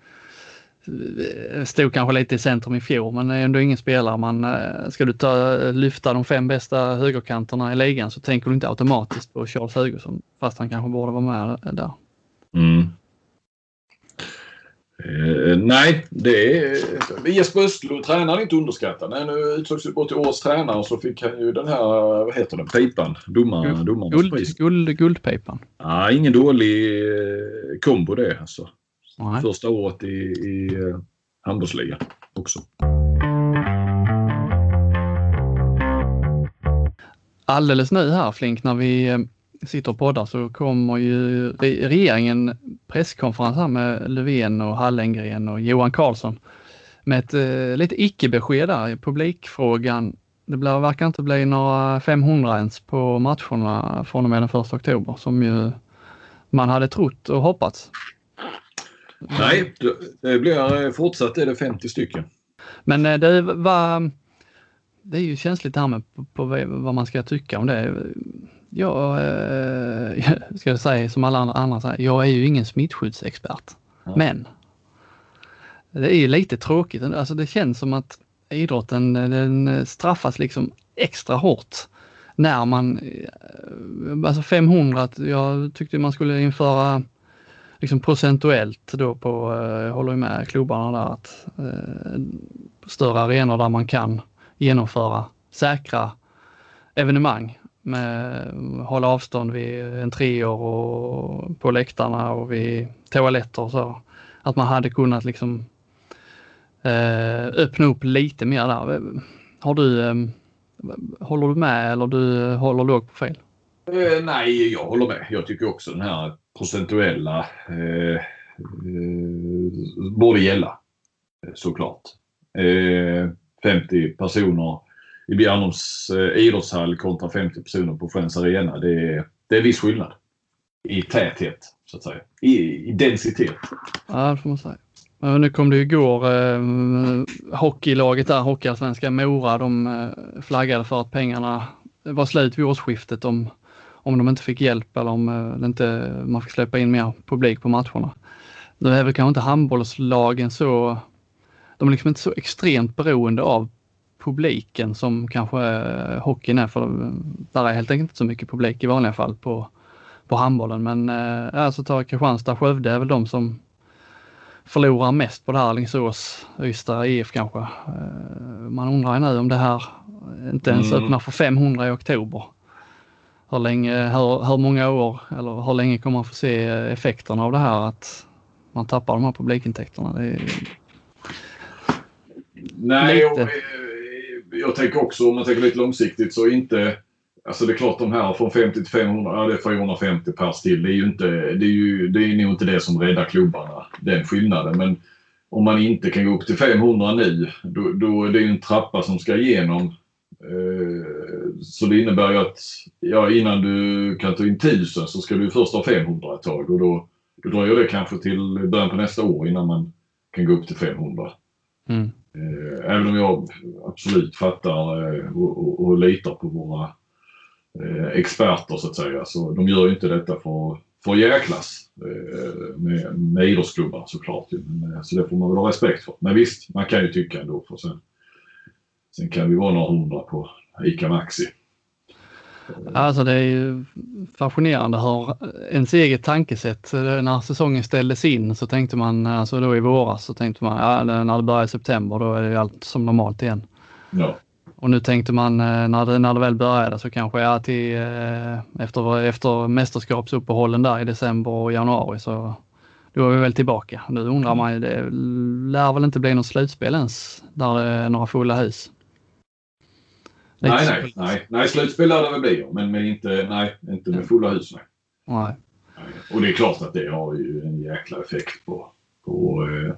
stod kanske lite i centrum i fjol men är ändå ingen spelare man ska du ta, lyfta de fem bästa högerkanterna i ligan så tänker du inte automatiskt på Charles Hugosson fast han kanske borde vara med där. Mm. Eh, nej, det är... Jesper Östlund, tränaren, inte underskattad. Nej, nu utsågs ju till årets tränare så fick han ju den här, vad heter den, pipan? Domar, Guld, domarnas guld, pris. Guld, guldpipan. Ja, ingen dålig eh, kombo det alltså. Nej. Första året i, i uh, handbollsligan också. Alldeles nu här Flink när vi sitter och poddar så kommer ju regeringen presskonferens här med Löfven och Hallengren och Johan Carlsson med ett eh, lite icke-besked där i publikfrågan. Det blir, verkar inte bli några 500 ens på matcherna från och med den 1 oktober som ju man hade trott och hoppats. Nej, det blir fortsatt är det 50 stycken. Men eh, det var det är ju känsligt det här med på, på vad man ska tycka om det jag eh, ska säga som alla andra säger, jag är ju ingen smittskyddsexpert. Ja. Men det är ju lite tråkigt. Alltså det känns som att idrotten den straffas liksom extra hårt när man, eh, alltså 500, jag tyckte man skulle införa liksom procentuellt då på, jag eh, håller med klubbarna där, att eh, större arenor där man kan genomföra säkra evenemang med hålla avstånd vid entréer och på läktarna och vid toaletter och så. Att man hade kunnat liksom eh, öppna upp lite mer där. Har du, eh, håller du med eller du håller låg på fel? Eh, nej, jag håller med. Jag tycker också den här procentuella eh, eh borde gälla eh, såklart. Eh, 50 personer i Bjärnums eh, idrottshall kontra 50 personer på Friends Arena. Det är, det är viss skillnad i täthet så att säga. I, i densitet. Ja, det får man säga. Men nu kom det igår eh, hockeylaget där, Hockeyallsvenskan Mora, de eh, flaggade för att pengarna var slut vid årsskiftet om, om de inte fick hjälp eller om eh, inte, man fick släppa in mer publik på matcherna. Nu är väl kanske inte handbollslagen så, de är liksom inte så extremt beroende av publiken som kanske hockeyn är för där är helt enkelt inte så mycket publik i vanliga fall på, på handbollen. Men eh, alltså ta Kristianstad, Skövde är väl de som förlorar mest på det här. Alingsås, Ystad, IF kanske. Eh, man undrar ju nu om det här inte ens mm. öppnar för 500 i oktober. Hur länge, hur, hur många år eller hur länge kommer man få se effekterna av det här att man tappar de här publikintäkterna? Det är... Nej, lite... jag, jag tänker också om man tänker lite långsiktigt så inte Alltså det är klart de här från 50 till 500, ja det är 450 pers till. Det är ju inte, det är ju, det är nog inte det som räddar klubbarna, den skillnaden. Men om man inte kan gå upp till 500 nu, då, då är det ju en trappa som ska igenom. Eh, så det innebär ju att ja, innan du kan ta in 1000 så ska du först ha 500 ett tag och då, då dröjer det kanske till början på nästa år innan man kan gå upp till 500. Mm. Eh, även om jag absolut fattar eh, och, och, och litar på våra Eh, experter så att säga. Så de gör ju inte detta för, för att jäklas eh, med, med idrottsklubbar såklart. Men, eh, så det får man väl ha respekt för. Men visst, man kan ju tycka ändå. För sen, sen kan vi vara några hundra på ICA Maxi. Alltså det är ju fascinerande hur ens eget tankesätt, när säsongen ställdes in så tänkte man, alltså då i våras så tänkte man, ja när det börjar i september då är det allt som normalt igen. Ja. Och nu tänkte man eh, när det, när det väl började så kanske ja, till, eh, efter, efter mästerskapsuppehållen där i december och januari så då är vi väl tillbaka. Nu undrar man ju, det lär väl inte bli något slutspel ens där det är några fulla hus? Nej, nej, nej, nej, slutspel lär det väl bli men, men inte, nej, inte med fulla hus. Nej. nej. Och det är klart att det har ju en jäkla effekt på, på eh,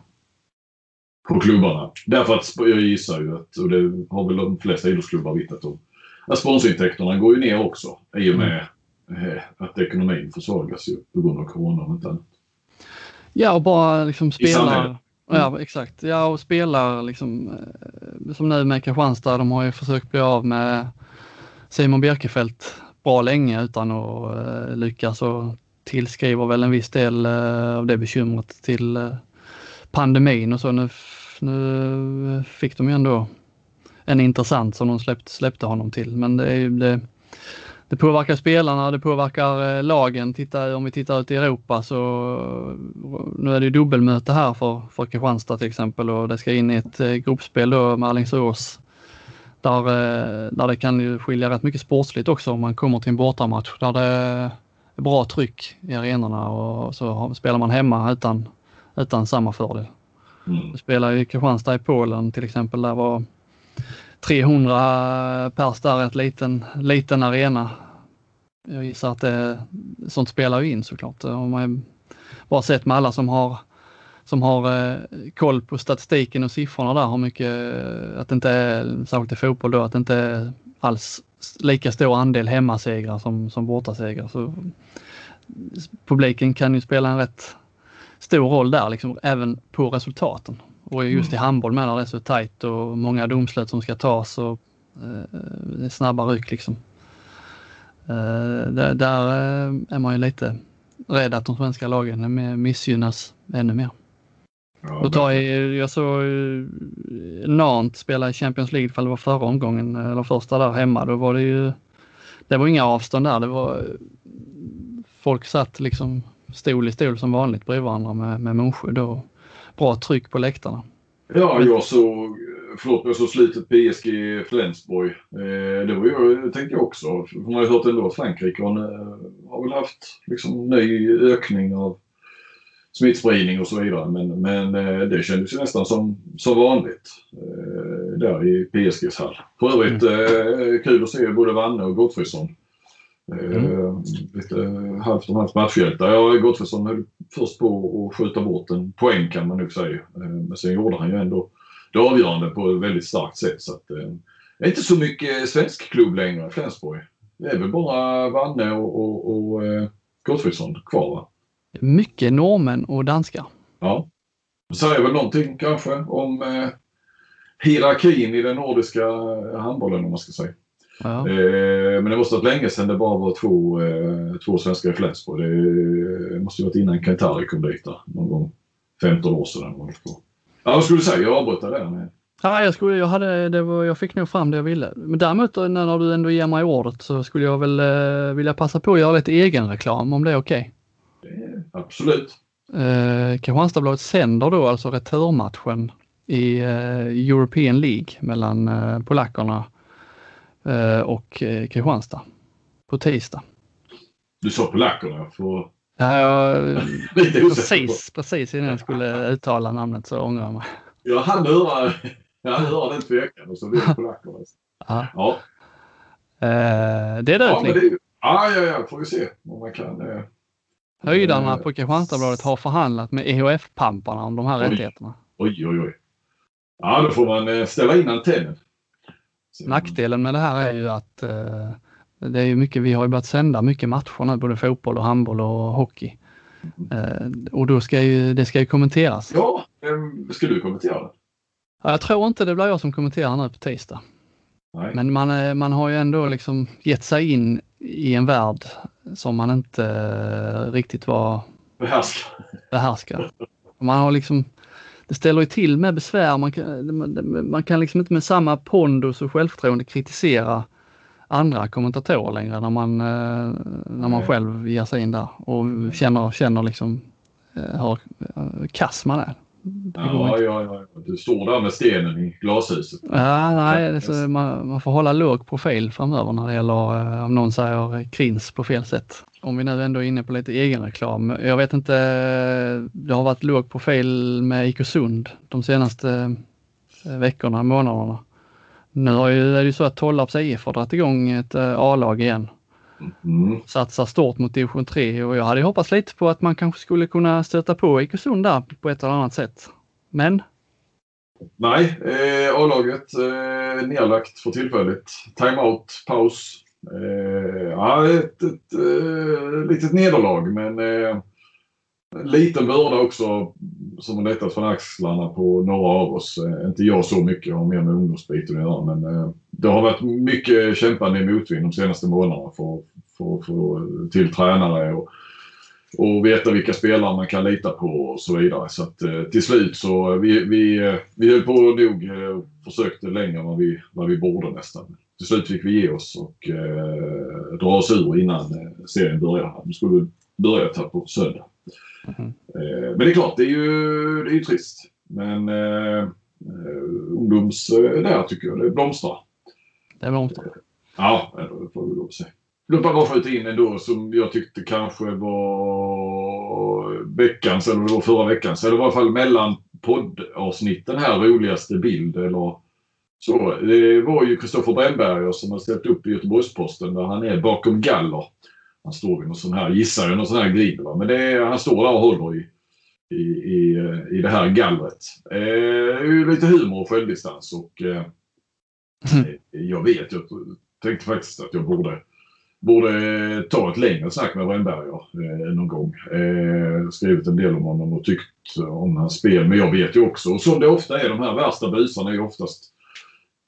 på klubbarna. Därför att jag gissar ju att, och det har väl de flesta idrottsklubbar vittnat om, att sponsorintäkterna går ju ner också i och med mm. att ekonomin försvagas ju på grund av corona och inte annat. Ja, och bara liksom spelar. Ja, exakt. Ja, och spelar liksom eh, som nu med Kristianstad. De har ju försökt bli av med Simon Birkefelt bra länge utan att eh, lyckas och tillskriver väl en viss del eh, av det bekymret till pandemin och så. Nu, nu fick de ju ändå en intressant som de släppte, släppte honom till. Men det, är, ju det, det påverkar spelarna, det påverkar eh, lagen. Titta, om vi tittar ut i Europa så nu är det dubbelmöte här för, för Kristianstad till exempel och det ska in i ett eh, gruppspel då med Alingsås. Där, eh, där det kan ju skilja rätt mycket sportsligt också om man kommer till en bortamatch där det är bra tryck i arenorna och så spelar man hemma utan utan samma fördel. Mm. Vi spelade i Kristianstad i Polen till exempel. Där var 300 pers där, ett liten, liten arena. Jag gissar att det, sånt spelar ju in såklart. Om man bara sett med alla som har som har eh, koll på statistiken och siffrorna där, hur mycket, eh, att det inte är, särskilt i fotboll då, att det inte är alls lika stor andel hemmasegrar som, som bortasegrar. Så publiken kan ju spela en rätt stor roll där, liksom, även på resultaten. Och just mm. i handboll med när det är så tajt och många domslut som ska tas och eh, snabba ryck liksom. Eh, där, där eh, är man ju lite rädd att de svenska lagen missgynnas ännu mer. Ja, tar jag, jag såg eh, Nant spela i Champions League, för det var förra omgången, eller första där hemma, då var det ju, det var inga avstånd där. Det var, folk satt liksom stol i stol som vanligt bredvid varandra med, med munskydd och bra tryck på läktarna. Ja, jag såg, förlåt, jag såg slutet PSG Flensburg. Eh, det var ju, tänkte jag också. Man har ju hört ändå att Frankrike har, har väl haft liksom ny ökning av smittspridning och så vidare. Men, men eh, det kändes ju nästan som, som vanligt eh, där i PSGs hall. För övrigt mm. eh, kul att se både Vanne och Gottfridsson Mm. Eh, lite halvt om halvt matchhjältar. Ja, Gottfridsson höll först på att skjuta bort en poäng kan man nog säga. Eh, men sen gjorde han ju ändå det avgörande på ett väldigt starkt sätt. Så att, eh, det är inte så mycket svensk klubb längre, Flensburg. Det är väl bara Vanne och, och, och Gottfridsson kvar va? Mycket norrmän och danskar. Ja. Det säger väl någonting kanske om eh, hierarkin i den nordiska handbollen om man ska säga. Ja. Eh, men det måste ha varit länge sedan det bara var två, eh, två svenskar i Flensburg. Det måste ha varit innan Kentari kom dit där, någon gång 15 år sedan. Ja, vad skulle du säga? Jag avbröt där med. Ja, jag, skulle, jag, hade, det var, jag fick nog fram det jag ville. Men däremot när du ändå ger mig ordet så skulle jag väl eh, vilja passa på att göra lite egen reklam om det är okej. Okay. Absolut. Eh, Kristianstadsbladet sänder då alltså returmatchen i eh, European League mellan eh, polackerna eh, och eh, Kristianstad på tisdag. Du sa polackerna för... Ja, jag, precis, precis innan jag skulle uttala namnet så ångrar jag mig. Jag hann höra, jag hann höra den tvekan och så blev det polackerna. Ja. ja. Eh, det är det, ja, det Ja, ja, ja, får vi se om man kan. Eh, Höjdarna på Kristianstadsbladet har förhandlat med EHF-pamparna om de här oj, rättigheterna. Oj, oj, oj. Ja, då får man eh, ställa in antennen. Nackdelen med det här är ju att eh, det är ju mycket, vi har ju börjat sända mycket matcher nu, både fotboll och handboll och hockey. Eh, och då ska ju, det ska ju kommenteras. Ja, eh, ska du kommentera det? Jag tror inte det blir jag som kommenterar nu på tisdag. Nej. Men man, eh, man har ju ändå liksom gett sig in i en värld som man inte eh, riktigt var behärskad. behärskad. Man har liksom, det ställer ju till med besvär. Man kan, man kan liksom inte med samma pondus och självförtroende kritisera andra kommentatorer längre när man, eh, när man själv ger sig in där och känner, känner liksom hur kass man är. Ja, ja, ja, du står där med stenen i glashuset. Ja, nej, alltså, man, man, får hålla låg profil framöver när det gäller eh, om någon säger krins på fel sätt. Om vi nu ändå är inne på lite egenreklam. Jag vet inte, det har varit låg profil med IK Sund de senaste eh, veckorna, månaderna. Nu är det ju så att Tollarps IF har dragit igång ett eh, A-lag igen. Mm. Satsar stort mot division 3 och jag hade hoppats lite på att man kanske skulle kunna stöta på Ekosund där på ett eller annat sätt. Men? Nej, eh, A-laget eh, nedlagt för tillfället. Timeout, paus. Eh, ja, ett, ett eh, litet nederlag men eh, liten börda också som har lättat från axlarna på några av oss. Eh, inte jag så mycket, jag har mer med ungdomsbiten att göra men eh, det har varit mycket kämpande i motvind de senaste månaderna för, att få till tränare och, och veta vilka spelare man kan lita på och så vidare. Så att eh, till slut så vi, vi, vi höll på och dog försökte längre än vad vi, vad vi borde nästan. Till slut fick vi ge oss och eh, dra oss ur innan serien började. Nu skulle börja ta på söndag. Mm. men det är klart, det är ju, det är ju trist. Men eh, ungdoms där tycker jag det blomstrar. Det blomstrar? Ja, det får vi lov att säga. Låt mig bara skjuta in en då som jag tyckte kanske var veckans, eller det var förra veckans, eller i alla fall mellan poddavsnitten här roligaste bild eller så. Det var ju Kristoffer Brännberger som har ställt upp i Göteborgs-Posten där han är bakom galler. Han står vid någon sån här, gissar jag, någon sån här grill. Men det är, han står där och håller i, i, i, i det här gallret. Eh, lite humor och självdistans och eh, mm. jag vet, jag tänkte faktiskt att jag borde borde ta ett längre snack med Brännberger eh, någon gång. Eh, skrivit en del om honom och tyckt om hans spel. Men jag vet ju också, och som det ofta är, de här värsta busarna är oftast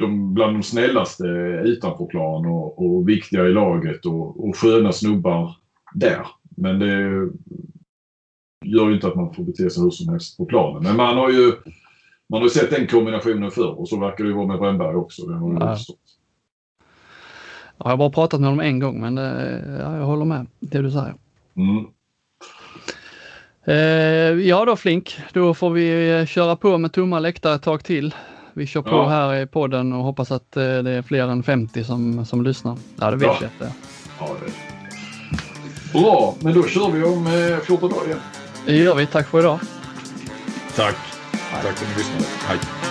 de, bland de snällaste utanför plan och, och viktiga i laget och, och sköna snubbar där. Men det gör ju inte att man får bete sig hur som helst på planen. Men man har ju man har sett den kombinationen förr och så verkar det ju vara med Brännberg också. Det har ja. Jag har bara pratat med honom en gång men det, ja, jag håller med det du säger. Mm. Eh, ja då Flink, då får vi köra på med tomma läktare ett tag till. Vi kör på ja. här i podden och hoppas att eh, det är fler än 50 som, som lyssnar. Ja, det vet ja. vi att det är. Ja, det Bra, men då kör vi om 14 eh, dagar igen. Det gör vi. Tack för idag. Tack. Tack för att ni lyssnade. Hej.